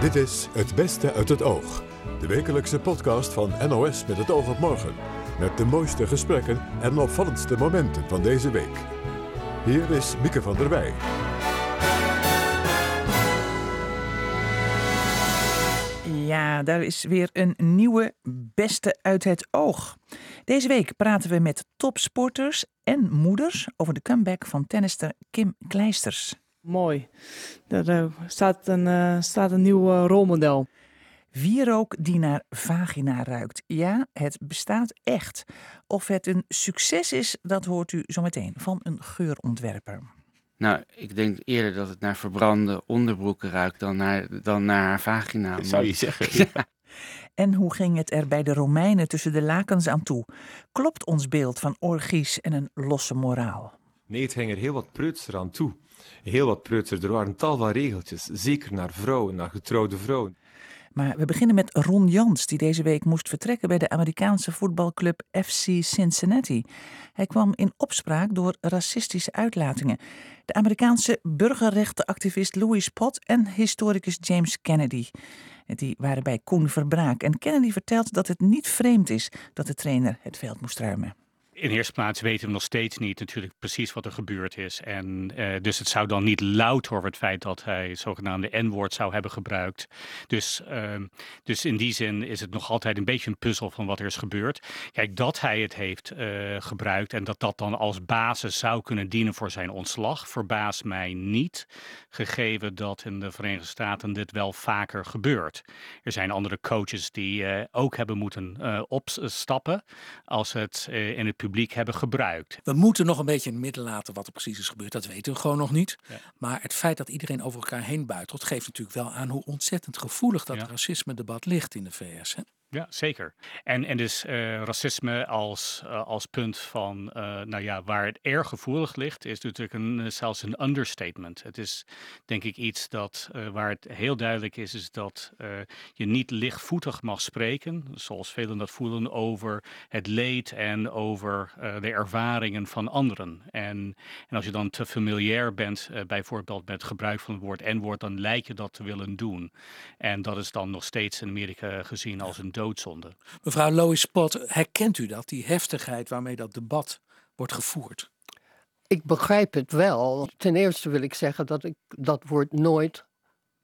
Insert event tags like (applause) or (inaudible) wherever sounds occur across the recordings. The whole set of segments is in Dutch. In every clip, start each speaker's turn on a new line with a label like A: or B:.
A: Dit is Het Beste uit het Oog. De wekelijkse podcast van NOS met het oog op morgen. Met de mooiste gesprekken en opvallendste momenten van deze week. Hier is Mieke van der Wij.
B: Ja, daar is weer een nieuwe Beste uit het Oog. Deze week praten we met topsporters en moeders over de comeback van tennister Kim Kleisters.
C: Mooi. Er uh, staat, een, uh, staat een nieuw uh, rolmodel.
B: Wierook die naar vagina ruikt. Ja, het bestaat echt. Of het een succes is, dat hoort u zometeen van een geurontwerper.
D: Nou, ik denk eerder dat het naar verbrande onderbroeken ruikt dan naar, dan naar haar vagina.
E: Dat zou je zeggen. (laughs)
D: Ja.
B: En hoe ging het er bij de Romeinen tussen de lakens aan toe? Klopt ons beeld van orgies en een losse moraal?
E: Nee, het ging er heel wat preutser aan toe. Heel wat preutser. Er waren tal van regeltjes, zeker naar vrouwen, naar getrouwde vrouwen.
B: Maar we beginnen met Ron Jans, die deze week moest vertrekken bij de Amerikaanse voetbalclub FC Cincinnati. Hij kwam in opspraak door racistische uitlatingen. De Amerikaanse burgerrechtenactivist Louis Pott en historicus James Kennedy. Die waren bij Koen Verbraak. En Kennedy vertelt dat het niet vreemd is dat de trainer het veld moest ruimen
F: in eerste plaats weten we nog steeds niet natuurlijk precies wat er gebeurd is. En uh, dus het zou dan niet louter over het feit dat hij het zogenaamde N-woord zou hebben gebruikt. Dus, uh, dus in die zin is het nog altijd een beetje een puzzel van wat er is gebeurd. Kijk, dat hij het heeft uh, gebruikt en dat dat dan als basis zou kunnen dienen voor zijn ontslag, verbaast mij niet. Gegeven dat in de Verenigde Staten dit wel vaker gebeurt. Er zijn andere coaches die ook hebben moeten opstappen als het in het publiek hebben gebruikt.
G: We moeten nog een beetje in het midden laten wat er precies is gebeurd. Dat weten we gewoon nog niet. Ja. Maar het feit dat iedereen over elkaar heen buitelt, geeft natuurlijk wel aan hoe ontzettend gevoelig dat ja. racisme-debat ligt in de VS. Hè?
F: Ja, zeker. En, en dus uh, racisme als, uh, als punt van, uh, nou ja, waar het erg gevoelig ligt, is natuurlijk een, zelfs een understatement. Het is denk ik iets dat, waar het heel duidelijk is, is dat je niet lichtvoetig mag spreken, zoals velen dat voelen, over het leed en over de ervaringen van anderen. En, en als je dan te familiair bent, bijvoorbeeld met het gebruik van het woord N-woord, dan lijkt je dat te willen doen. En dat is dan nog steeds in Amerika gezien als een doodzonde.
G: Mevrouw Lois Pot, herkent u dat, die heftigheid waarmee dat debat wordt gevoerd?
H: Ik begrijp het wel. Ten eerste wil ik zeggen dat ik dat woord nooit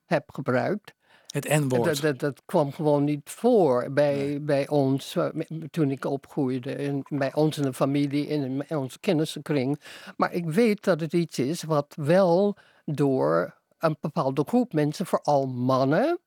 H: heb gebruikt.
G: Het N-woord.
H: Dat, dat, dat, kwam gewoon niet voor bij, nee. bij ons toen ik opgroeide. En bij ons in de familie, in onze kennissenkring. Maar ik weet dat het iets is wat wel door een bepaalde groep mensen, vooral mannen,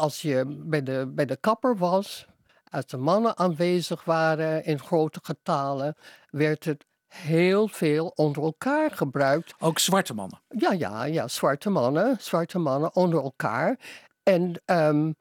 H: als je bij de, bij de kapper was, als de mannen aanwezig waren in grote getalen, werd het heel veel onder elkaar gebruikt.
G: Ook zwarte mannen?
H: Ja, ja, ja, zwarte mannen, zwarte mannen onder elkaar. En, um,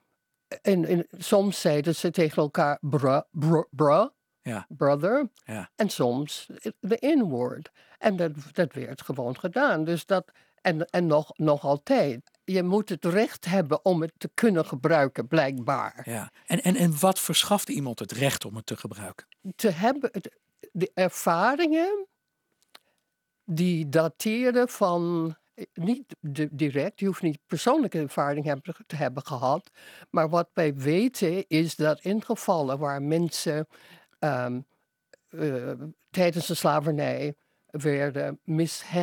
H: en, en soms zeiden ze tegen elkaar bruh, bruh, bruh
G: ja.
H: brother.
G: Ja.
H: En soms de in-word. En dat, dat werd gewoon gedaan. Dus dat, en, en nog, nog altijd je moet het recht hebben om het te kunnen gebruiken, blijkbaar.
G: Ja. En, en, en wat verschaft iemand het recht om het te gebruiken?
H: Te hebben de ervaringen die dateren van. Niet direct, je hoeft niet persoonlijke ervaring te hebben gehad. Maar wat wij weten is dat in gevallen waar mensen um, uh, tijdens de slavernij werden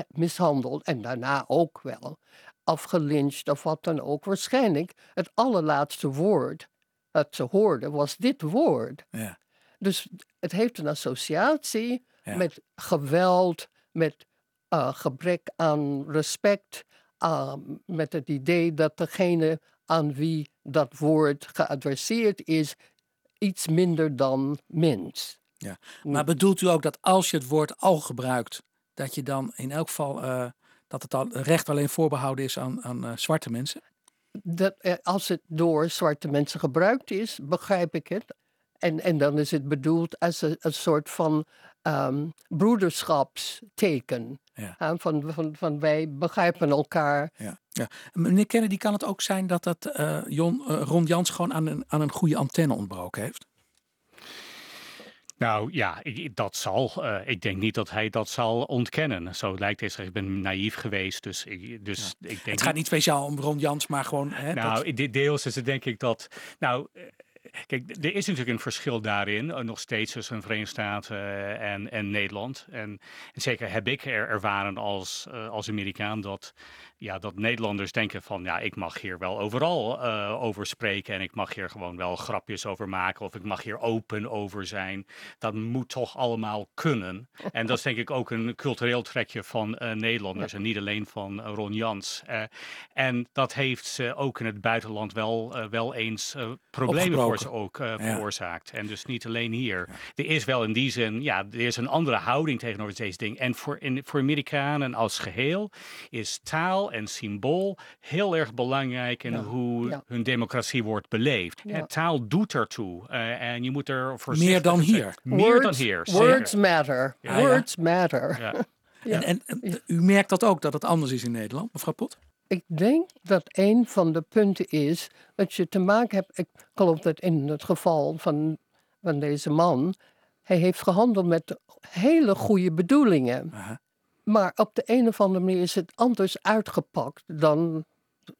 H: mishandeld en daarna ook wel afgelyncht of wat dan ook. Waarschijnlijk het allerlaatste woord dat ze hoorden was dit woord.
G: Ja.
H: Dus het heeft een associatie
G: ja.
H: met geweld, met uh, gebrek aan respect, uh, met het idee dat degene aan wie dat woord geadresseerd is, iets minder dan mens.
G: Ja. Maar bedoelt u ook dat als je het woord al gebruikt, dat je dan in elk geval uh, dat het al, recht alleen voorbehouden is aan, aan uh, zwarte mensen?
H: Dat, als het door zwarte mensen gebruikt is, begrijp ik het. En, en dan is het bedoeld als een, een soort van um, broederschapsteken.
G: Ja.
H: Uh, van, van, van wij begrijpen elkaar.
G: Ja. Ja. Meneer Kennedy, kan het ook zijn dat dat uh, Jon, uh, Ron Jans gewoon aan een, aan een goede antenne ontbroken heeft?
F: Nou ja, ik, dat zal. Uh, ik denk niet dat hij dat zal ontkennen. Zo lijkt het. Ik ben naïef geweest. Dus, ik, dus
G: ja.
F: ik denk.
G: Het gaat niet speciaal om Ron Jans, maar gewoon. Hè,
F: nou, dat... deels is het denk ik dat. Nou, Kijk, er is natuurlijk een verschil daarin, eh, nog steeds tussen de Verenigde Staten eh, en, en Nederland. En, en zeker heb ik er ervaren als, uh, als Amerikaan dat, ja, dat Nederlanders denken van, ja, ik mag hier wel overal uh, over spreken en ik mag hier gewoon wel grapjes over maken of ik mag hier open over zijn. Dat moet toch allemaal kunnen. En dat is denk ik ook een cultureel trekje van uh, Nederlanders ja. en niet alleen van Ron Jans. en dat heeft ook in het buitenland wel, wel eens problemen voor ze ook uh, veroorzaakt. Ja. En dus niet alleen hier. Ja. Er is wel in die zin, ja, er is een andere houding tegenover deze ding. En voor, in, voor Amerikanen als geheel is taal en symbool heel erg belangrijk in ja. hoe hun democratie wordt beleefd. En taal doet ertoe. Uh, en je moet er voor
G: Meer dan hier.
F: Meer
H: words,
F: dan hier.
H: Words matter. Words matter. (laughs)
G: En, en, en u merkt dat ook, dat het anders is in Nederland, mevrouw Pot?
H: Ik denk dat een van de punten is dat je te maken hebt. Ik geloof dat in het geval van, van deze man. Hij heeft gehandeld met hele goede bedoelingen. Maar op de een of andere manier is het anders uitgepakt dan,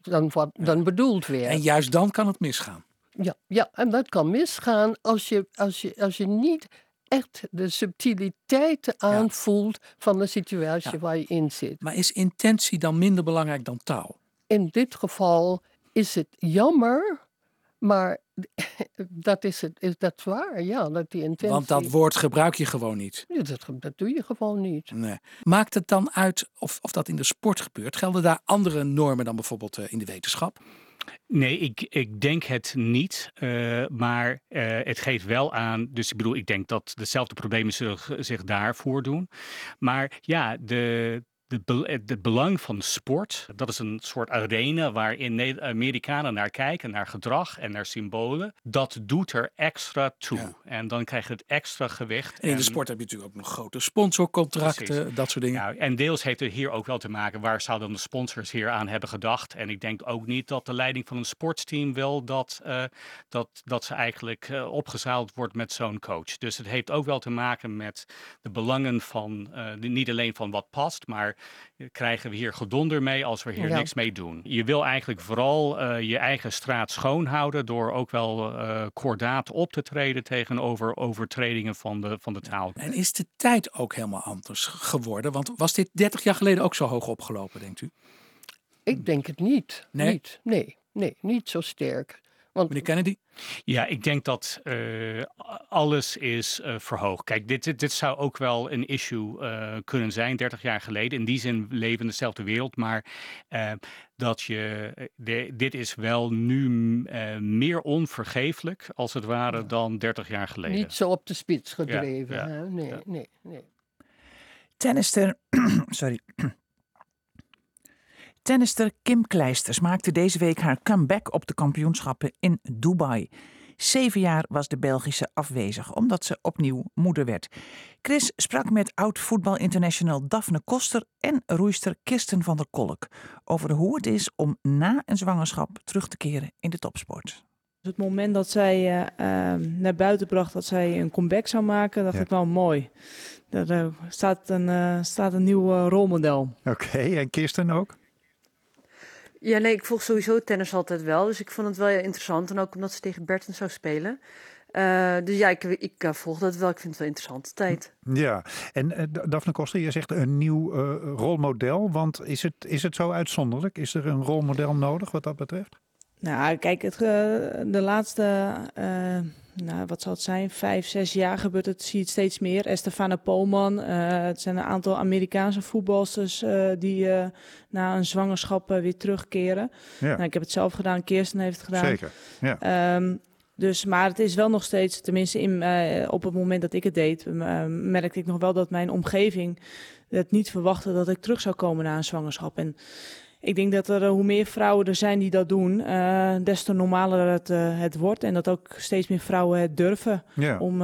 H: dan wat dan bedoeld werd.
G: En juist dan kan het misgaan.
H: Ja, ja en dat kan misgaan als je, als je, als je niet echt de subtiliteiten aanvoelt ja. van de situatie ja. waar je in zit.
G: Maar is intentie dan minder belangrijk dan taal?
H: In dit geval is het jammer, maar (laughs) dat is, het, is dat waar, ja, dat die intentie...
G: Want dat woord gebruik je gewoon niet.
H: Ja, dat, dat doe je gewoon niet.
G: Nee. Maakt het dan uit of, of dat in de sport gebeurt? Gelden daar andere normen dan bijvoorbeeld in de wetenschap?
F: Nee, ik, ik denk het niet. Uh, maar uh, het geeft wel aan. Dus ik bedoel, ik denk dat dezelfde problemen zullen zich daar voordoen. Maar ja, de. Het belang van sport, dat is een soort arena waarin Amerikanen naar kijken, naar gedrag en naar symbolen. Dat doet er extra toe. Ja. En dan krijgt het extra gewicht.
G: En in de sport heb je natuurlijk ook nog grote sponsorcontracten, Precies. dat soort dingen.
F: En deels heeft het hier ook wel te maken, waar zouden de sponsors hier aan hebben gedacht? En ik denk ook niet dat de leiding van een sportsteam wil dat, uh, dat, dat ze eigenlijk uh, opgezaald wordt met zo'n coach. Dus het heeft ook wel te maken met de belangen van, uh, niet alleen van wat past, maar krijgen we hier gedonder mee als we hier ja. niks mee doen. Je wil eigenlijk vooral uh, je eigen straat schoonhouden door ook wel uh, kordaat op te treden tegenover overtredingen van de, van de taal.
G: En is de tijd ook helemaal anders geworden? Want was dit 30 jaar geleden ook zo hoog opgelopen, denkt u?
H: Ik denk het niet.
G: Nee?
H: Niet. Nee, nee, niet zo sterk.
G: Want, Meneer Kennedy?
F: Ja, ik denk dat uh, alles is uh, verhoogd. Kijk, dit, dit, dit, zou ook wel een issue uh, kunnen zijn, 30 jaar geleden. In die zin leven we in dezelfde wereld, maar dat je, de, dit is wel nu meer onvergeeflijk, als het ware, ja. dan 30 jaar geleden.
H: Niet zo op de spits gedreven. Ja, ja, nee, nee, nee.
B: Tennister, (clears throat) sorry. Tennister Kim Kleisters maakte deze week haar comeback op de kampioenschappen in Dubai. Zeven jaar was de Belgische afwezig, omdat ze opnieuw moeder werd. Chris sprak met oud-voetbal international Daphne Koster en roeister Kirsten van der Kolk over hoe het is om na een zwangerschap terug te keren in de topsport.
C: Het moment dat zij uh, uh, naar buiten bracht dat zij een comeback zou maken, dacht ja. ik wel mooi. Er uh, staat, een, staat een nieuw rolmodel.
I: Oké, okay, en Kirsten ook?
J: Ja, nee, ik volg sowieso tennis altijd wel. Dus ik vond het wel heel interessant. En ook omdat ze tegen Bertens zou spelen. Uh, dus ja, ik, ik uh, volg dat wel. Ik vind het wel interessante tijd.
I: Ja, en uh, Daphne Koster, je zegt een nieuw rolmodel. Want is het, is het zo uitzonderlijk? Is er een rolmodel nodig wat dat betreft?
C: Nou, kijk, het, de laatste, nou, wat zal het zijn, vijf, zes jaar gebeurt het, zie je het steeds meer. Estefana Polman, het zijn een aantal Amerikaanse voetbalsters die na een zwangerschap weer terugkeren. Ja. Nou, ik heb het zelf gedaan, Kirsten heeft het gedaan.
I: Zeker, ja.
C: Um, dus, maar het is wel nog steeds, tenminste in, uh, op het moment dat ik het deed, uh, merkte ik nog wel dat mijn omgeving het niet verwachtte dat ik terug zou komen na een zwangerschap. En ik denk dat er, uh, hoe meer vrouwen er zijn die dat doen, des te normaler het, het wordt. En dat ook steeds meer vrouwen het durven ja. om,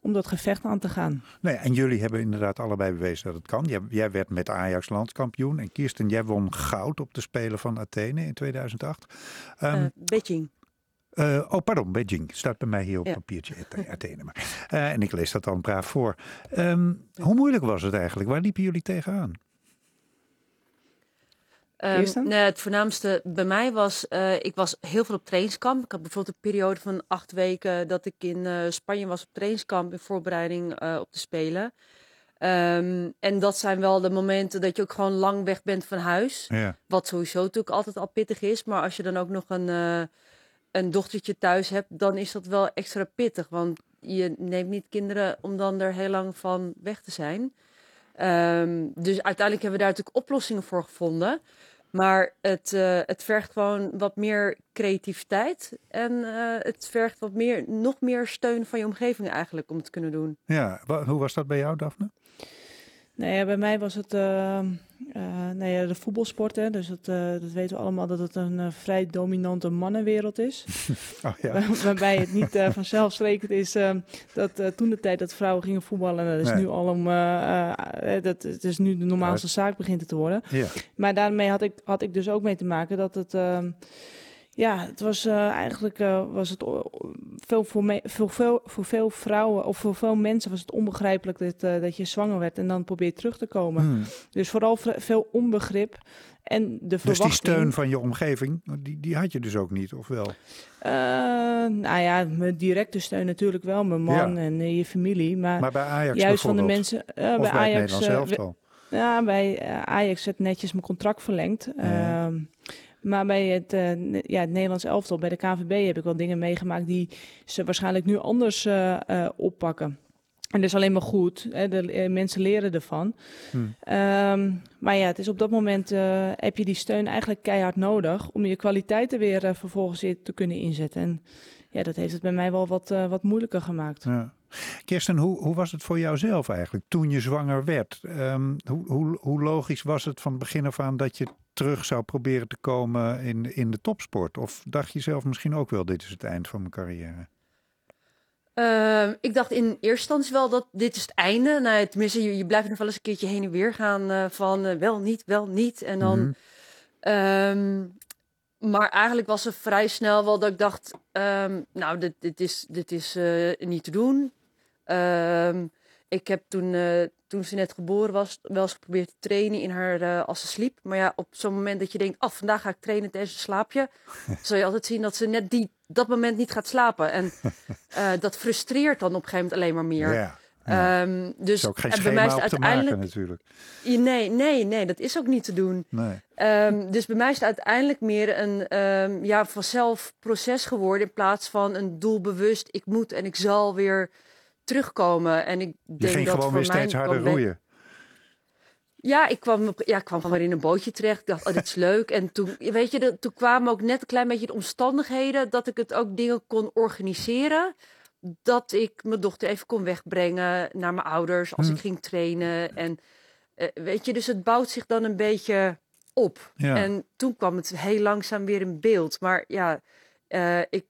C: om dat gevecht aan te gaan.
I: Nee, en jullie hebben inderdaad allebei bewezen dat het kan. Jij, jij werd met Ajax landskampioen. En Kirsten, jij won goud op de Spelen van Athene in 2008.
J: Um, Beijing.
I: Uh, oh, pardon, Beijing. Staat bij mij hier op
J: Ja.
I: papiertje Athene. Maar. Eh, en ik lees dat dan braaf voor. Ehm, hoe moeilijk was het eigenlijk? Waar liepen jullie tegenaan?
J: Ehm, nee, het voornaamste bij mij was, eh, ik was heel veel op trainingskamp. Ik had bijvoorbeeld een periode van acht weken dat ik in eh, Spanje was op trainingskamp in voorbereiding eh, op de Spelen. Ehm, en dat zijn wel de momenten dat je ook gewoon lang weg bent van huis.
I: Ja.
J: Wat sowieso natuurlijk altijd al pittig is. Maar als je dan ook nog een, een dochtertje thuis hebt, dan is dat wel extra pittig. Want je neemt niet kinderen om dan er heel lang van weg te zijn. Ehm, dus uiteindelijk hebben we daar natuurlijk oplossingen voor gevonden. Maar het, eh, het vergt gewoon wat meer creativiteit. En eh, het vergt wat meer, nog meer steun van je omgeving eigenlijk om het te kunnen doen.
I: Ja, hoe was dat bij jou, Daphne?
C: Nee, ja, bij mij was het eh, eh, nee, ja, de voetbalsport. Hè, dus dat, eh, dat weten we allemaal dat het een eh, vrij dominante mannenwereld is. (laughs)
I: Oh, ja.
C: Waar- Waarbij het niet vanzelfsprekend is dat toen de tijd dat vrouwen gingen voetballen. en Dat is
I: Nee.
C: nu al om. dat, het is nu de normaalste zaak begint het te worden.
I: Ja.
C: Maar daarmee had ik, had ik dus ook mee te maken dat het. Ehm, ja, het was eh, eigenlijk eh, was het veel voor, me, voor, veel, voor veel vrouwen of voor veel mensen was het onbegrijpelijk dat, eh, dat je zwanger werd en dan probeert terug te komen.
I: Hmm.
C: Dus vooral veel onbegrip en de
I: Dus
C: verwachting.
I: die steun van je omgeving, die, die had je dus ook niet, of wel?
C: Nou ja, mijn directe steun natuurlijk wel, mijn man
I: Ja.
C: en je familie. Maar,
I: Maar bij Ajax
C: juist van de mensen eh,
I: Of
C: bij
I: bij het
C: Ajax.
I: Elftal?
C: we- ja, bij Ajax werd netjes mijn contract verlengd.
I: Ja.
C: Maar bij het, eh, ja, het Nederlands elftal, bij de KVB, heb ik wel dingen meegemaakt die ze waarschijnlijk nu anders eh, eh, oppakken. En dat is alleen maar goed. Hè? De, eh, mensen leren ervan.
I: Hmm.
C: Ehm, maar ja, het is op dat moment heb je die steun eigenlijk keihard nodig om je kwaliteiten weer vervolgens te kunnen inzetten. En ja, dat heeft het bij mij wel wat, wat moeilijker gemaakt.
I: Ja. Kirsten, hoe, hoe was het voor jouzelf eigenlijk toen je zwanger werd? Ehm, hoe, hoe, hoe logisch was het van begin af aan dat je terug zou proberen te komen in, in de topsport? Of dacht je zelf misschien ook wel, dit is het eind van mijn carrière?
J: Ehm, ik dacht in eerste instantie wel dat dit is het einde. Nou, tenminste, je, je blijft nog wel eens een keertje heen en weer gaan eh, van eh, wel niet, wel niet. En dan,
I: Mhm.
J: ehm, maar eigenlijk was het vrij snel wel dat ik dacht, ehm, nou, dit, dit is, dit is eh, niet te doen. Ik heb toen, eh, toen ze net geboren was, wel eens geprobeerd te trainen in haar eh, als ze sliep. Maar ja, op zo'n moment dat je denkt, oh, vandaag ga ik trainen tijdens een slaapje, (laughs) zul je altijd zien dat ze net die, dat moment niet gaat slapen. En (laughs) eh, dat frustreert dan op een gegeven moment alleen maar meer.
I: Ja,
J: Ehm, dus
I: is ook geen
J: en bij mij is het
I: te maken
J: uiteindelijk.
I: natuurlijk.
J: Nee, nee, nee, dat is ook niet te doen.
I: Nee.
J: Ehm, dus bij mij is het uiteindelijk meer een ehm, ja, vanzelf proces geworden in plaats van een doelbewust ik moet en ik zal weer terugkomen. En ik
I: Je
J: denk
I: ging
J: dat
I: gewoon weer
J: mij
I: steeds harder roeien.
J: Ja, ik kwam, ja, ik kwam gewoon in een bootje terecht. Ik dacht, oh, dit is leuk. En toen, weet je, de- toen kwamen ook net een klein beetje de omstandigheden dat ik het ook dingen kon organiseren. Dat ik mijn dochter even kon wegbrengen naar mijn ouders als
I: Hm.
J: ik ging trainen. En eh, weet je, dus het bouwt zich dan een beetje op.
I: Ja.
J: En toen kwam het heel langzaam weer in beeld. Maar ja, eh, ik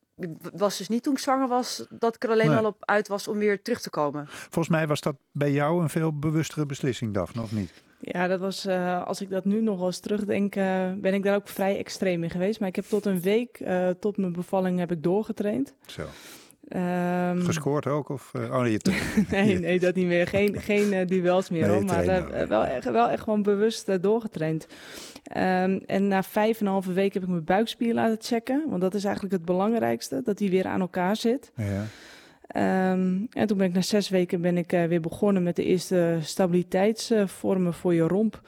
J: was dus niet toen ik zwanger was dat ik er alleen
I: Nee.
J: al op uit was om weer terug te komen.
I: Volgens mij was dat bij jou een veel bewustere beslissing, Daphne, of niet?
C: Ja, dat was, eh, als ik dat nu nog wel eens terugdenk, eh, ben ik daar ook vrij extreem in geweest. Maar ik heb tot een week, eh, tot mijn bevalling, heb ik doorgetraind.
I: Zo.
C: Ehm,
I: Gescoord ook? Of, eh, oh nee, je (laughs)
C: nee, nee, dat niet meer. Geen, (laughs) geen eh, duels meer,
I: Nee,
C: hoor. maar eh, wel, echt, wel echt gewoon bewust doorgetraind. Ehm, en na vijf en een halve week heb ik mijn buikspier laten checken. Want dat is eigenlijk het belangrijkste, dat die weer aan elkaar zit.
I: Ja.
C: Ehm, en toen ben ik na zes weken ben ik, eh, weer begonnen met de eerste stabiliteitsvormen voor je romp.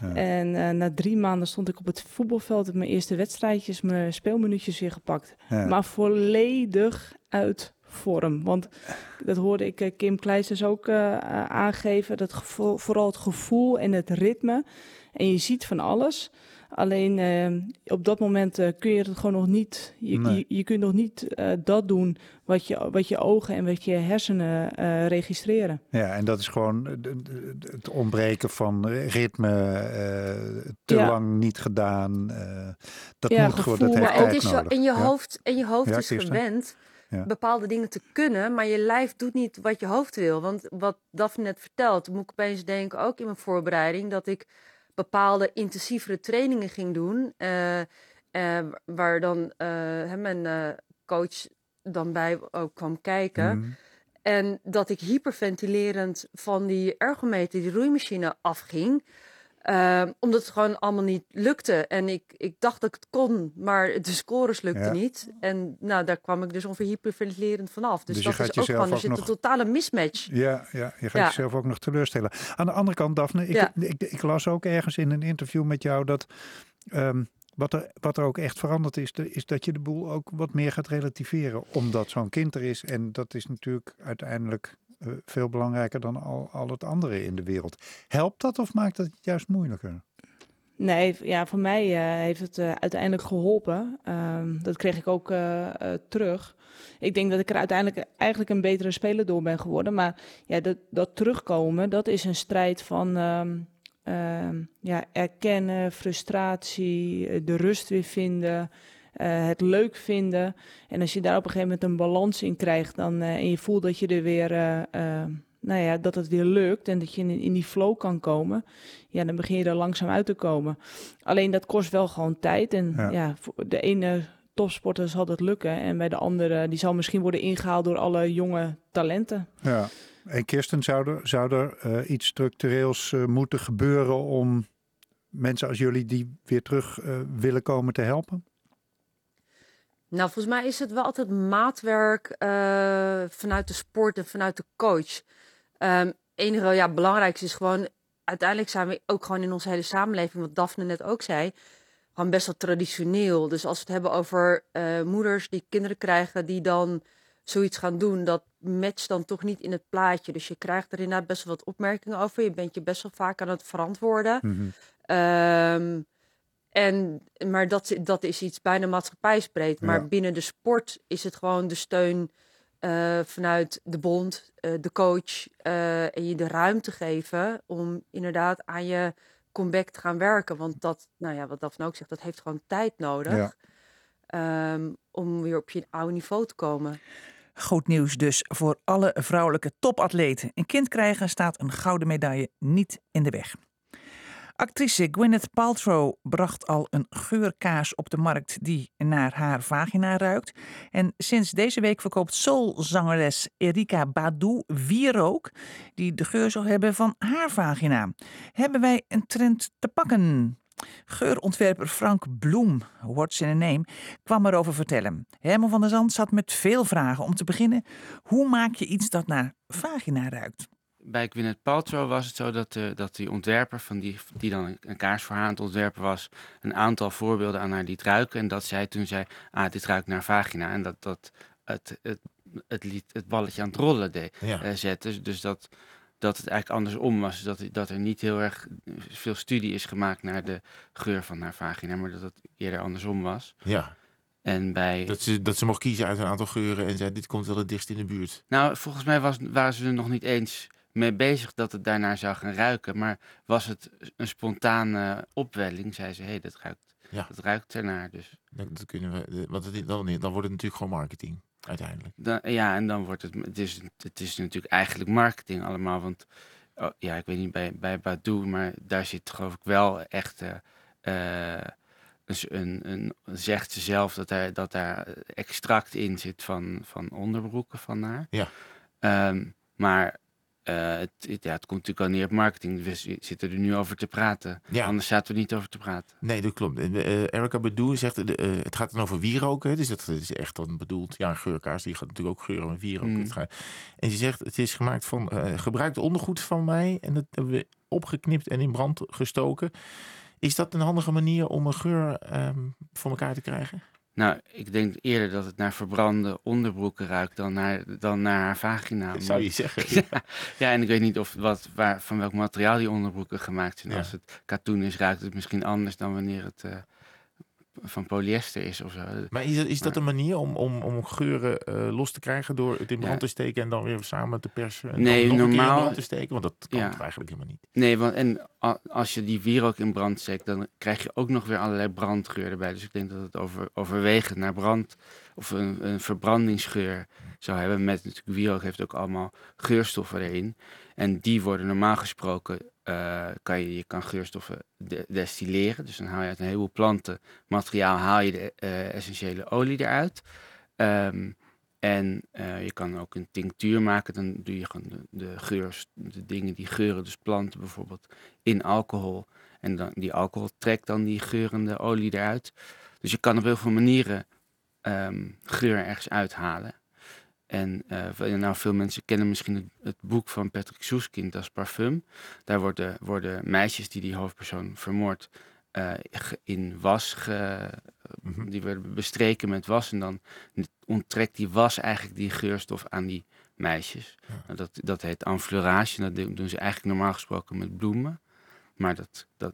I: Ja.
C: En eh, na drie maanden stond ik op het voetbalveld. Heb mijn eerste wedstrijdjes, mijn speelminuutjes weer gepakt.
I: Ja.
C: Maar volledig uit vorm. Want dat hoorde ik eh, Kim Kleisters ook eh, eh, aangeven. Dat vooral het gevoel en het ritme. En je ziet van alles. Alleen eh, op dat moment eh, kun je het gewoon nog niet. Je,
I: Nee.
C: je, je kunt nog niet eh, dat doen wat je, wat je ogen en wat je hersenen eh, registreren.
I: Ja, en dat is gewoon het ontbreken van ritme, eh, te
C: Ja.
I: lang niet gedaan. eh, dat
C: Ja,
I: moet gewoon, dat
J: Maar het
I: tijd
J: is zo, in je
I: Ja.
J: hoofd, en je hoofd
I: Ja,
J: is
I: Kirsten?
J: gewend
I: Ja.
J: bepaalde dingen te kunnen, maar je lijf doet niet wat je hoofd wil. Want wat Daphne net vertelt, moet ik opeens denken, ook in mijn voorbereiding, dat ik bepaalde intensievere trainingen ging doen. eh, eh, waar dan eh, mijn, coach dan bij ook kwam kijken.
I: Mhm.
J: En dat ik hyperventilerend van die ergometer, die roeimachine, afging. Ehm, omdat het gewoon allemaal niet lukte. En ik, ik dacht dat ik het kon, maar de scores lukten
I: Ja.
J: niet. En nou, daar kwam ik dus ongeveer hyperventilerend vanaf. Dus,
I: Dus
J: dat is ook gewoon, er zit
I: nog-
J: een totale mismatch.
I: Ja, ja, je gaat
J: Ja.
I: jezelf ook nog teleurstellen. Aan de andere kant, Daphne, ik,
J: Ja.
I: ik, ik, las ook ergens in een interview met jou dat ehm, wat, er, wat er ook echt veranderd is, de- is dat je de boel ook wat meer gaat relativeren. Omdat zo'n kind er is. En dat is natuurlijk uiteindelijk eh, veel belangrijker dan al, al het andere in de wereld. Helpt dat of maakt dat het juist moeilijker?
C: Nee, ja, voor mij eh, heeft het eh, uiteindelijk geholpen. Ehm, dat kreeg ik ook terug. Ik denk dat ik er uiteindelijk eigenlijk een betere speler door ben geworden. Maar ja, dat, dat terugkomen, dat is een strijd van ehm, ehm, ja, erkennen, frustratie, de rust weer vinden, eh, het leuk vinden. En als je daar op een gegeven moment een balans in krijgt dan, eh, en je voelt dat je er weer, eh, nou ja, dat het weer lukt en dat je in, in die flow kan komen ja, dan begin je er langzaam uit te komen. Alleen dat kost wel gewoon tijd. En
I: Ja.
C: ja, voor de ene topsporter zal dat lukken. En bij de andere, die zal misschien worden ingehaald door alle jonge talenten.
I: Ja. En Kirsten, zou er, zou er iets structureels moeten gebeuren om mensen als jullie die weer terug willen komen te helpen?
J: Nou, volgens mij is het wel altijd maatwerk eh, vanuit de sport en vanuit de coach. Ehm enige ja, belangrijkste is gewoon, uiteindelijk zijn we ook gewoon in onze hele samenleving, wat Daphne net ook zei, gewoon best wel traditioneel. Dus als we het hebben over eh, moeders die kinderen krijgen die dan zoiets gaan doen, dat matcht dan toch niet in het plaatje. Dus je krijgt er inderdaad best wel wat opmerkingen over. Je bent je best wel vaak aan het verantwoorden. Ehm, en, maar dat, dat is iets bijna maatschappijsbreed. Maar
I: Ja.
J: binnen de sport is het gewoon de steun eh, vanuit de bond, eh, de coach. eh, en je de ruimte geven om inderdaad aan je comeback te gaan werken. Want dat, nou ja, wat Daphne ook zegt, dat heeft gewoon tijd nodig.
I: Ja.
J: ehm, om weer op je oude niveau te komen.
B: Goed nieuws dus voor alle vrouwelijke topatleten. Een kind krijgen staat een gouden medaille niet in de weg. Actrice Gwyneth Paltrow bracht al een geurkaas op de markt die naar haar vagina ruikt. En sinds deze week verkoopt soulzangeres Erika Badu wierook die de geur zal hebben van haar vagina. Hebben wij een trend te pakken? Geurontwerper Frank Bloem, what's in a name, kwam erover vertellen. Herman van der Zand zat met veel vragen. Om te beginnen, hoe maak je iets dat naar vagina ruikt?
D: Bij Gwyneth Paltrow was het zo dat, de, dat die ontwerper, van die, die dan een, een kaars voor haar aan het ontwerpen was, een aantal voorbeelden aan haar liet ruiken. En dat zij toen zei, ah, dit ruikt naar vagina. En dat, dat het, het, het, liet het balletje aan het rollen deed,
K: Ja.
D: zette. Dus dat, dat het eigenlijk andersom was. Dat, dat er niet heel erg veel studie is gemaakt naar de geur van haar vagina, maar dat het eerder andersom was.
K: Ja.
D: En bij...
K: Dat ze, dat ze mocht kiezen uit een aantal geuren en zei, dit komt wel het dichtst in de buurt.
D: Nou, volgens mij was, waren ze er nog niet eens mee bezig dat het daarnaar zou gaan ruiken. Maar was het een spontane opwelling, zei ze, hé, hey, dat ruikt,
K: Ja.
D: dat ruikt ernaar. Dus
K: Dat, dat kunnen we, want het, dan, dan wordt het natuurlijk gewoon marketing, uiteindelijk.
D: dan, ja, en dan wordt het, het is, het is natuurlijk eigenlijk marketing allemaal. Want, oh, ja, ik weet niet bij, bij Badu, maar daar zit geloof ik wel echt... eh, eh, dus een, een, zegt ze zelf dat daar, dat daar extract in zit van, van onderbroeken van haar.
K: Ja.
D: Ehm, maar eh, het, het- ja, het komt natuurlijk al neer op marketing. We zitten er nu over te praten.
K: Ja.
D: Anders zaten we niet over te praten.
K: Nee, dat klopt. Eh, Erica zegt, eh, het gaat dan over wierook. Hè? Dus dat is echt dan bedoeld. Ja, een geurkaars, die gaat natuurlijk ook geuren met wierook.
D: Mm.
K: En ze zegt, het is gemaakt van gebruikt ondergoed van mij. En dat hebben we opgeknipt en in brand gestoken. Is dat een handige manier om een geur ehm, voor elkaar te krijgen?
D: Nou, ik denk eerder dat het naar verbrande onderbroeken ruikt dan naar, dan naar haar vagina.
K: Dat zou je zeggen. (laughs)
D: ja, ja, en ik weet niet of wat, waar, van welk materiaal die onderbroeken gemaakt zijn.
K: Ja.
D: Als het katoen is, ruikt het misschien anders dan wanneer het eh, van polyester is of zo.
K: Maar is, dat- is dat een manier om, om, om geuren eh, los te krijgen door het in brand
D: Ja.
K: te steken en dan weer samen te persen? En
D: Nee,
K: dan nog een keer in
D: normaal-
K: brand te steken? Want dat kan
D: Ja.
K: eigenlijk helemaal niet.
D: Nee, want en als je die wierook in brand steekt, dan krijg je ook nog weer allerlei brandgeur erbij. Dus ik denk dat het over, overwegend naar brand of een, een verbrandingsgeur zou hebben. Met natuurlijk wierook heeft ook allemaal geurstoffen erin. En die worden normaal gesproken, eh, kan je, je kan geurstoffen de- destilleren. Dus dan haal je uit een heleboel planten materiaal haal je de eh, essentiële olie eruit. Ehm, en eh, je kan ook een tinctuur maken. Dan doe je gewoon de, de geurs, de dingen die geuren, dus planten bijvoorbeeld, in alcohol. En dan, die alcohol trekt dan die geurende olie eruit. Dus je kan op heel veel manieren ehm, geur ergens uithalen. En uh, nou, veel mensen kennen misschien het, het, boek van Patrick Soeskind, als parfum. Daar worden, worden meisjes die die hoofdpersoon vermoordt uh, in was, ge, mhm. die werden bestreken met was. En dan onttrekt die was eigenlijk die geurstof aan die meisjes. Nou, dat, dat heet enfleurage. En dat doen ze eigenlijk normaal gesproken met bloemen. Maar dat, dat,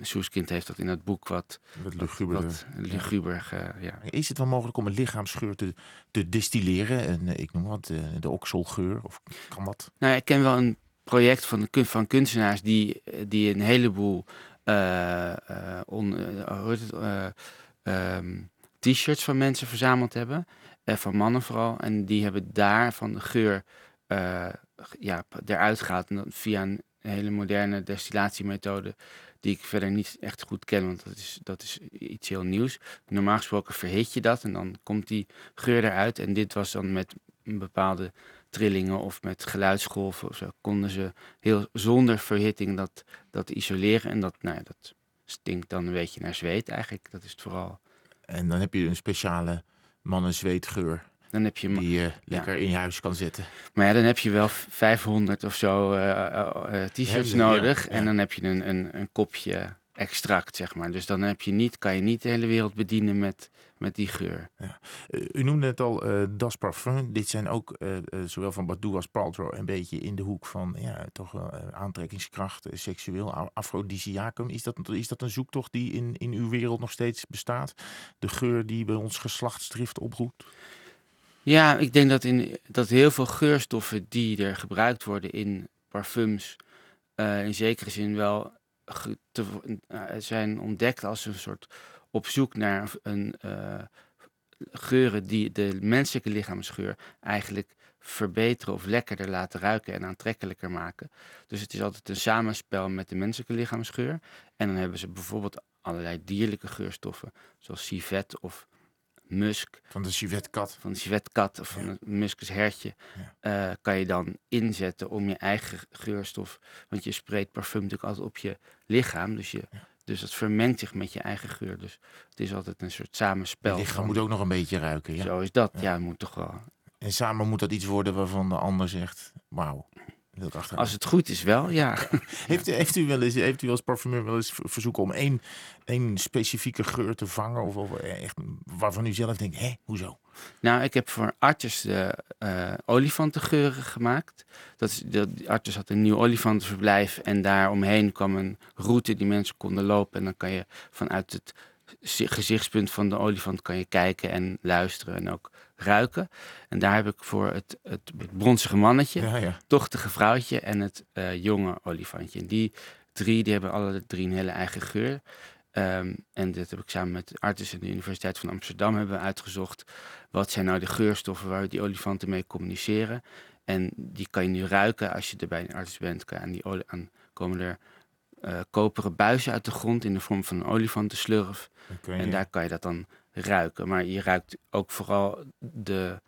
D: Soeskind heeft dat in het boek wat,
K: wat luguber. Wat
D: luguber ja.
K: Is het wel mogelijk om een lichaamsgeur te, te distilleren? En, eh, ik noem wat, de, de okselgeur? Of kan dat?
D: Nou, ik ken wel een project van, van kunstenaars die, die een heleboel uh, on, uh, t-shirts van mensen verzameld hebben. van mannen vooral. En die hebben daar van de geur ja, eruit gehaald. En via een hele moderne destillatiemethode die ik verder niet echt goed ken, want dat is, dat is iets heel nieuws. Normaal gesproken verhit je dat en dan komt die geur eruit. En dit was dan met een bepaalde trillingen of met geluidsgolven of zo, konden ze heel zonder verhitting dat, dat isoleren. En dat, nou dat stinkt dan een beetje naar zweet eigenlijk. Dat is het vooral.
K: En dan heb je een speciale mannen-zweetgeur.
D: Dan heb je
K: die je lekker in je huis kan zetten.
D: Maar ja, dan heb je wel 500 of zo uh, t-shirts nodig. En dan heb je een, een, een kopje extract, zeg maar. Dus dan heb je niet, kan je niet de hele wereld bedienen met, met die geur. Ja.
K: U noemde het al, uh, Das Parfum. Dit zijn ook, uh, zowel van Badu als Paltrow, een beetje in de hoek van ja, toch wel aantrekkingskracht, seksueel, afrodisiacum. Is dat, is dat een zoektocht die in, in uw wereld nog steeds bestaat? De geur die bij ons geslachtsdrift oproept?
D: Ja, ik denk dat, in, dat heel veel geurstoffen die er gebruikt worden in parfums, in zekere zin wel te, uh, zijn ontdekt als een soort op zoek naar een uh, geuren die de menselijke lichaamsgeur eigenlijk verbeteren of lekkerder laten ruiken en aantrekkelijker maken. Dus het is altijd een samenspel met de menselijke lichaamsgeur. En dan hebben ze bijvoorbeeld allerlei dierlijke geurstoffen, zoals civet of musk.
K: Van de civetkat.
D: Van de civetkat of van het muskushertje. Ja. Uh, kan je dan inzetten om je eigen geurstof. Want je spreekt parfum natuurlijk altijd op je lichaam. Dus, je, dus dat vermengt zich met je eigen geur. Dus het is altijd een soort samenspel.
K: Je lichaam moet ook nog een beetje ruiken. Ja?
D: Zo is dat. Ja, het moet toch wel.
K: En samen moet dat iets worden waarvan de ander zegt: Wauw,
D: als het goed is wel, ja. (laughs)
K: heeft, heeft, u wel eens, heeft u als parfumeur wel eens verzoeken om één, één specifieke geur te vangen? Of, of echt, waarvan u zelf denkt, hé, hoezo?
D: Nou, ik heb voor Artus de uh, olifantengeuren gemaakt. Dat is, de, Artus had een nieuw olifantenverblijf en daar omheen kwam een route die mensen konden lopen. En dan kan je vanuit het gezichtspunt van de olifant kan je kijken en luisteren en ook ruiken. En daar heb ik voor het, het, het bronzige mannetje, ja, ja. tochtige vrouwtje en het uh, jonge olifantje. En die drie die hebben alle drie een hele eigen geur. Um, en dit heb ik samen met artsen en de Universiteit van Amsterdam hebben uitgezocht. Wat zijn nou de geurstoffen waar die olifanten mee communiceren? En die kan je nu ruiken als je er bij een arts bent. Kan aan die aan komen er uh, koperen buizen uit de grond in de vorm van een olifantenslurf. En daar kan je dat dan ruiken. Maar je ruikt ook vooral de,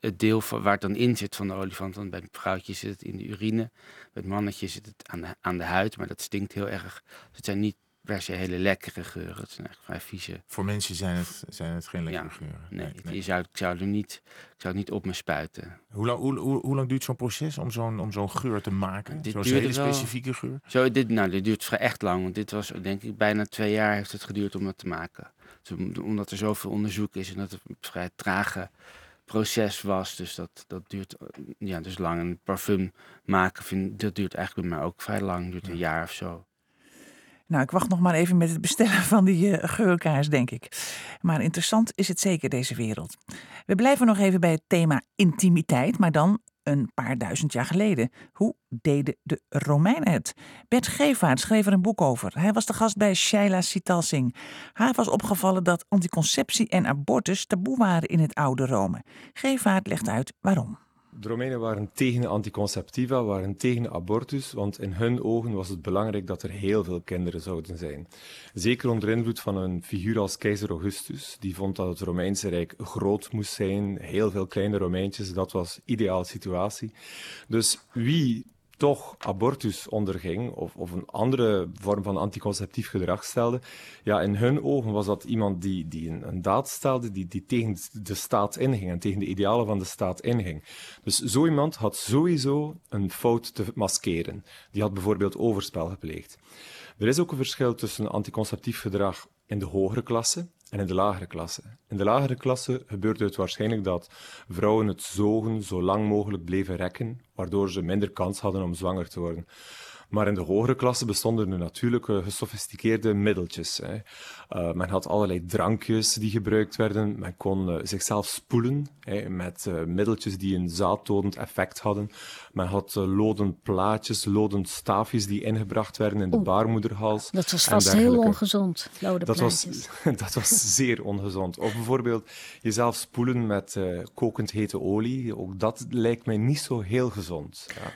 D: het deel van, waar het dan in zit van de olifant. Want bij het vrouwtje zit het in de urine. Bij het mannetje zit het aan de, aan de huid. Maar dat stinkt heel erg. Dus het zijn niet per se hele lekkere geuren. Het zijn echt vrij vieze.
K: Voor mensen zijn het, zijn het geen lekkere geuren.
D: Nee, nee, Je zou, ik, zou er niet, ik zou het niet op me spuiten.
K: Hoe lang, hoe, hoe, hoe lang duurt zo'n proces om zo'n om zo'n geur te maken? Zo'n hele specifieke geur?
D: Zo, dit, nou, dit duurt echt lang. Want dit was denk ik bijna twee jaar heeft het geduurd om het te maken. Omdat er zoveel onderzoek is en dat het een vrij trage proces was. Dus dat, dat duurt ja, dus lang. En parfum maken, vind, dat duurt eigenlijk bij mij ook vrij lang. duurt een jaar of zo.
B: Nou, ik wacht nog maar even met het bestellen van die uh, geurkaars, denk ik. Maar interessant is het zeker, deze wereld. We blijven nog even bij het thema intimiteit, maar dan een paar duizend jaar geleden. Hoe deden de Romeinen het? Bert Gevaert schreef er een boek over. Hij was de gast bij Shaila Sital Singh. Haar was opgevallen dat anticonceptie en abortus taboe waren in het oude Rome. Gevaert legt uit waarom.
E: De Romeinen waren tegen anticonceptiva, waren tegen abortus, want in hun ogen was het belangrijk dat er heel veel kinderen zouden zijn. Zeker onder invloed van een figuur als keizer Augustus, die vond dat het Romeinse Rijk groot moest zijn, heel veel kleine Romeintjes, dat was ideale situatie. Dus wie toch abortus onderging of, of een andere vorm van anticonceptief gedrag stelde, ja, in hun ogen was dat iemand die, die een, daad stelde die, die tegen de staat inging en tegen de idealen van de staat inging. Dus zo iemand had sowieso een fout te maskeren. Die had bijvoorbeeld overspel gepleegd. Er is ook een verschil tussen anticonceptief gedrag in de hogere klasse en in de lagere klasse. In de lagere klasse gebeurde het waarschijnlijk dat vrouwen het zogen zo lang mogelijk bleven rekken, waardoor ze minder kans hadden om zwanger te worden. Maar in de hogere klasse bestonden er natuurlijk gesofisticeerde middeltjes. Hè. Uh, men had allerlei drankjes die gebruikt werden. Men kon uh, zichzelf spoelen hè, met uh, middeltjes die een zaaddodend effect hadden. Men had loden plaatjes, loden staafjes die ingebracht werden in de baarmoederhals.
L: Dat was vast heel ongezond, loden
E: dat
L: plaatjes.
E: Was, (laughs) dat was zeer ongezond. Of bijvoorbeeld jezelf spoelen met kokend hete olie. Ook dat lijkt mij niet zo heel gezond. Ja.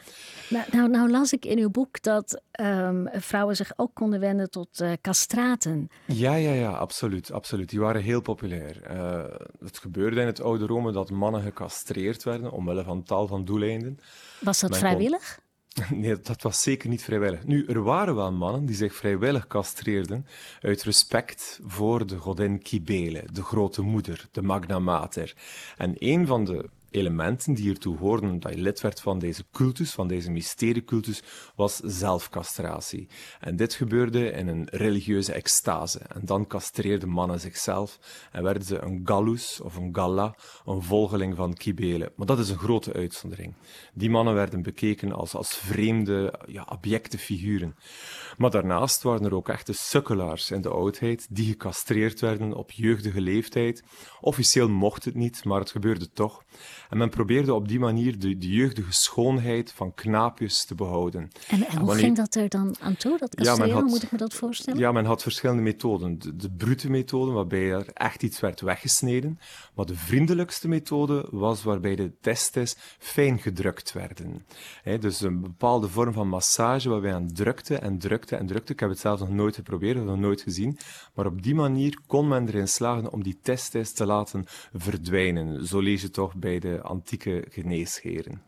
L: Nou, nou, nou, las ik in uw boek dat um, vrouwen zich ook konden wenden tot uh, castraten.
E: Ja, ja, ja, absoluut, absoluut. Die waren heel populair. Uh, het gebeurde in het oude Rome dat mannen gecastreerd werden omwille van tal van doeleinden.
L: Was dat Men vrijwillig?
E: Kon... (laughs) Nee, dat was zeker niet vrijwillig. Nu, er waren wel mannen die zich vrijwillig castreerden uit respect voor de godin Kybele, de grote moeder, de Magna Mater. En een van de elementen die ertoe hoorden dat je lid werd van deze cultus, van deze mysteriecultus, was zelfcastratie. En dit gebeurde in een religieuze extase. En dan castreerden mannen zichzelf en werden ze een gallus of een galla, een volgeling van Kybele. Maar dat is een grote uitzondering. Die mannen werden bekeken als, als vreemde, ja, abjecte figuren. Maar daarnaast waren er ook echte sukkelaars in de oudheid die gecastreerd werden op jeugdige leeftijd. Officieel mocht het niet, maar het gebeurde toch. En men probeerde op die manier de, de jeugdige schoonheid van knaapjes te behouden.
L: En, en hoe wanneer... ging dat er dan aan toe, dat castreren? Ja, had, moet ik me dat voorstellen?
E: Ja, men had verschillende methoden. De, de brute methode, waarbij er echt iets werd weggesneden. Maar de vriendelijkste methode was waarbij de testes fijn gedrukt werden. He, dus een bepaalde vorm van massage waarbij men drukte en drukte en drukte. Ik heb het zelf nog nooit geprobeerd, of nog nooit gezien. Maar op die manier kon men erin slagen om die testes te laten verdwijnen. Zo lees je toch bij de antieke geneesheren.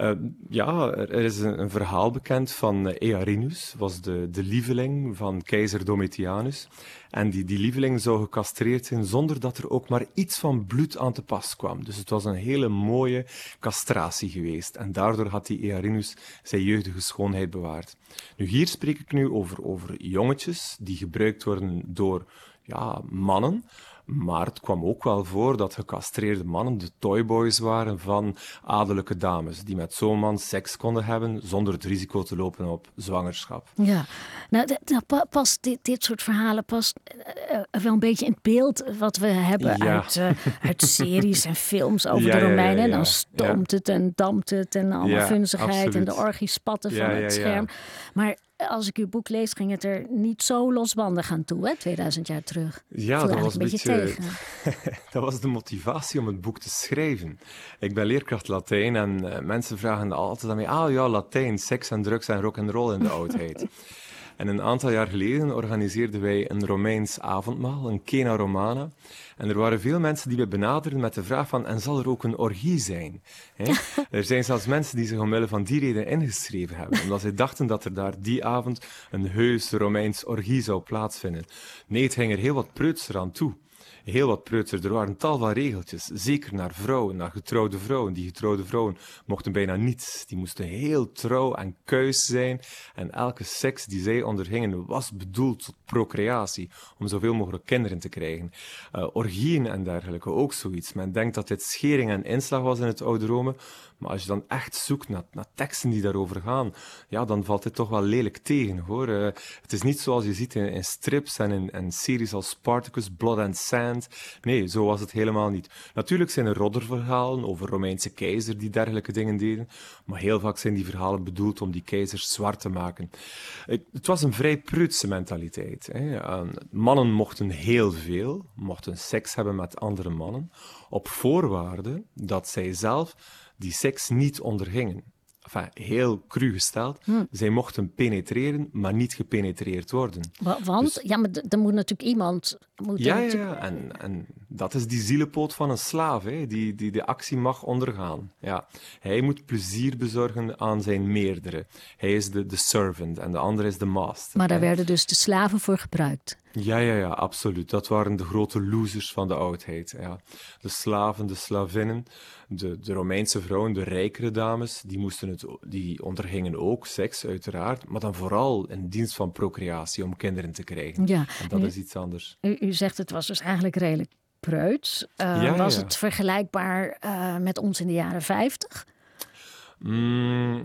E: Uh, ja, er is een, verhaal bekend van Earinus, was de, de lieveling van keizer Domitianus. En die, die lieveling zou gecastreerd zijn zonder dat er ook maar iets van bloed aan te pas kwam. Dus het was een hele mooie castratie geweest. En daardoor had die Earinus zijn jeugdige schoonheid bewaard. Nu, hier spreek ik nu over, over jongetjes die gebruikt worden door ja, mannen maar het kwam ook wel voor dat gecastreerde mannen de toyboys waren van adellijke dames, die met zo'n man seks konden hebben zonder het risico te lopen op zwangerschap.
L: Ja, nou, dat past, dit, dit soort verhalen past uh, wel een beetje in het beeld wat we hebben uit, uh, uit (laughs) series en films over ja, de Romeinen. Ja, ja, dan stoomt het en dampt het en allemaal vunzigheid en de orgiespatten van het scherm. Maar als ik uw boek lees, ging het er niet zo losbandig aan toe, hè, 2000 jaar terug.
E: Ja, dat was een beetje, tegen. (laughs) dat was de motivatie om het boek te schrijven. Ik ben leerkracht Latijn en uh, mensen vragen altijd aan mij: ah ja, Latijn, seks en drugs en rock and roll in de oudheid. (laughs) En een aantal jaar geleden organiseerden wij een Romeins avondmaal, een Cena Romana. En er waren veel mensen die me benaderden met de vraag van, en zal er ook een orgie zijn? (laughs) er zijn zelfs mensen die zich omwille van die reden ingeschreven hebben, omdat zij dachten dat er daar die avond een heus Romeins orgie zou plaatsvinden. Nee, het ging er heel wat preutser aan toe heel wat preutser. Er waren tal van regeltjes, zeker naar vrouwen, naar getrouwde vrouwen. Die getrouwde vrouwen mochten bijna niets. Die moesten heel trouw en kuis zijn. En elke seks die zij ondergingen was bedoeld tot procreatie, om zoveel mogelijk kinderen te krijgen. Uh, orgieën en dergelijke, ook zoiets. Men denkt dat dit schering en inslag was in het oude Rome, maar als je dan echt zoekt naar, naar teksten die daarover gaan, ja, dan valt dit toch wel lelijk tegen, hoor. Uh, het is niet zoals je ziet in, strips en in, series als Spartacus, Blood and Sand. Nee, zo was het helemaal niet. Natuurlijk zijn er rodderverhalen over Romeinse keizer die dergelijke dingen deden, maar heel vaak zijn die verhalen bedoeld om die keizers zwart te maken. Het, was een vrij prutse mentaliteit. Hè. mannen mochten heel veel, mochten seks hebben met andere mannen, op voorwaarde dat zij zelf die seks niet ondergingen enfin, heel cru gesteld, hm. zij mochten penetreren, maar niet gepenetreerd worden.
L: Want? Dus, ja, maar er moet natuurlijk iemand... Moet
E: ja, ja, ja. En, en dat is die zielenpoot van een slaaf, hè, die, die de actie mag ondergaan. Ja. Hij moet plezier bezorgen aan zijn meerdere. Hij is de, de servant en de andere is de master.
L: Maar daar werden dus de slaven voor gebruikt.
E: Ja, ja, ja, absoluut. Dat waren de grote losers van de oudheid. Ja. De slaven, de slavinnen, de, de Romeinse vrouwen, de rijkere dames, die, moesten het, die ondergingen ook seks, uiteraard, maar dan vooral in dienst van procreatie om kinderen te krijgen. Ja, en dat is iets anders.
L: U, u, zegt het was dus eigenlijk redelijk preuts. Uh, was het vergelijkbaar uh, met ons in de jaren 50?
E: Mm,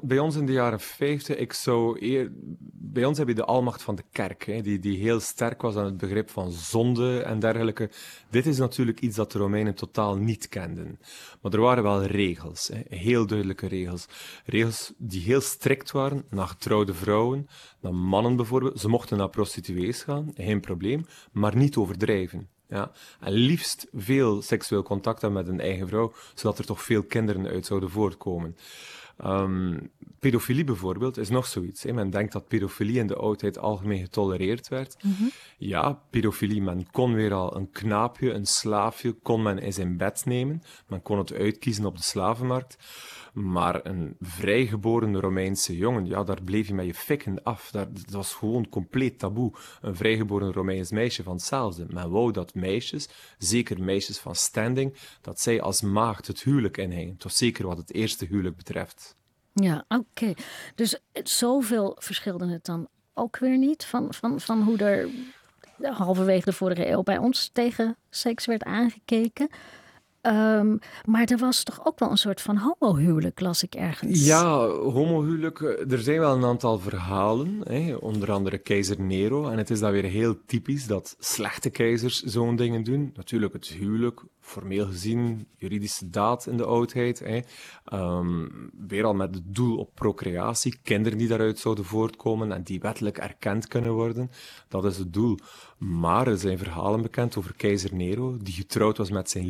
E: bij ons in de jaren 50, ik zou eer, bij ons heb je de almacht van de kerk, hè, die, die heel sterk was aan het begrip van zonde en dergelijke. Dit is natuurlijk iets dat de Romeinen totaal niet kenden. Maar er waren wel regels, hè, heel duidelijke regels. Regels die heel strikt waren naar getrouwde vrouwen, naar mannen bijvoorbeeld. Ze mochten naar prostituees gaan, geen probleem, maar niet overdrijven. Ja. En liefst veel seksueel contact hebben met een eigen vrouw, zodat er toch veel kinderen uit zouden voortkomen. Um, pedofilie bijvoorbeeld is nog zoiets. Hè. Men denkt dat pedofilie in de oudheid algemeen getolereerd werd. Mhm. Ja, pedofilie, men kon weer al een knaapje, een slaafje, kon men in zijn bed nemen. Men kon het uitkiezen op de slavenmarkt. Maar een vrijgeboren Romeinse jongen, ja, daar bleef je met je fikken af. Dat, was gewoon compleet taboe. Een vrijgeboren Romeins meisje van hetzelfde. Men wou dat meisjes, zeker meisjes van standing, dat zij als maagd het huwelijk inhingen. Toch zeker wat het eerste huwelijk betreft.
L: Ja, oké. Dus zoveel verschilde het dan ook weer niet van, van, van hoe er halverwege de vorige eeuw bij ons tegen seks werd aangekeken. Ehm, maar er was toch ook wel een soort van homohuwelijk, las ik ergens.
E: Ja, homohuwelijk. Er zijn wel een aantal verhalen, hè, onder andere keizer Nero. En het is dan weer heel typisch dat slechte keizers zo'n dingen doen. Natuurlijk het huwelijk, formeel gezien, juridische daad in de oudheid. Hè. Um, weer al met het doel op procreatie, kinderen die daaruit zouden voortkomen en die wettelijk erkend kunnen worden. Dat is het doel. Maar er zijn verhalen bekend over keizer Nero, die getrouwd was met zijn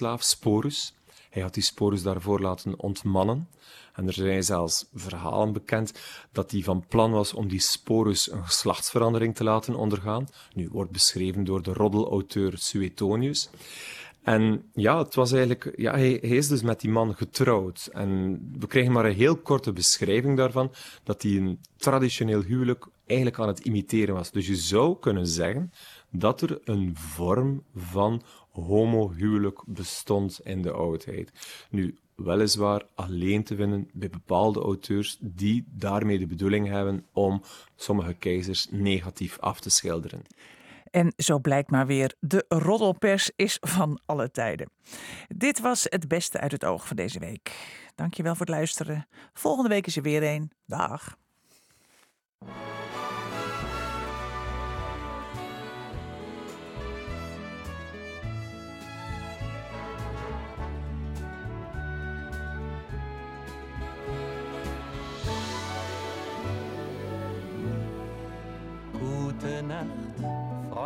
E: lievelingsslaaf Sporus. Hij had die Sporus daarvoor laten ontmannen. En er zijn zelfs verhalen bekend dat hij van plan was om die Sporus een geslachtsverandering te laten ondergaan. Nu wordt beschreven door de roddelauteur Suetonius. En ja, het was eigenlijk, ja, hij, hij, is dus met die man getrouwd. En we krijgen maar een heel korte beschrijving daarvan, dat hij een traditioneel huwelijk eigenlijk aan het imiteren was. Dus je zou kunnen zeggen dat er een vorm van homohuwelijk bestond in de oudheid. Nu, weliswaar alleen te vinden bij bepaalde auteurs die daarmee de bedoeling hebben om sommige keizers negatief af te schilderen.
B: En zo blijkt maar weer, de roddelpers is van alle tijden. Dit was het beste uit het oog van deze week. Dankjewel voor het luisteren. Volgende week is er weer een. Dag.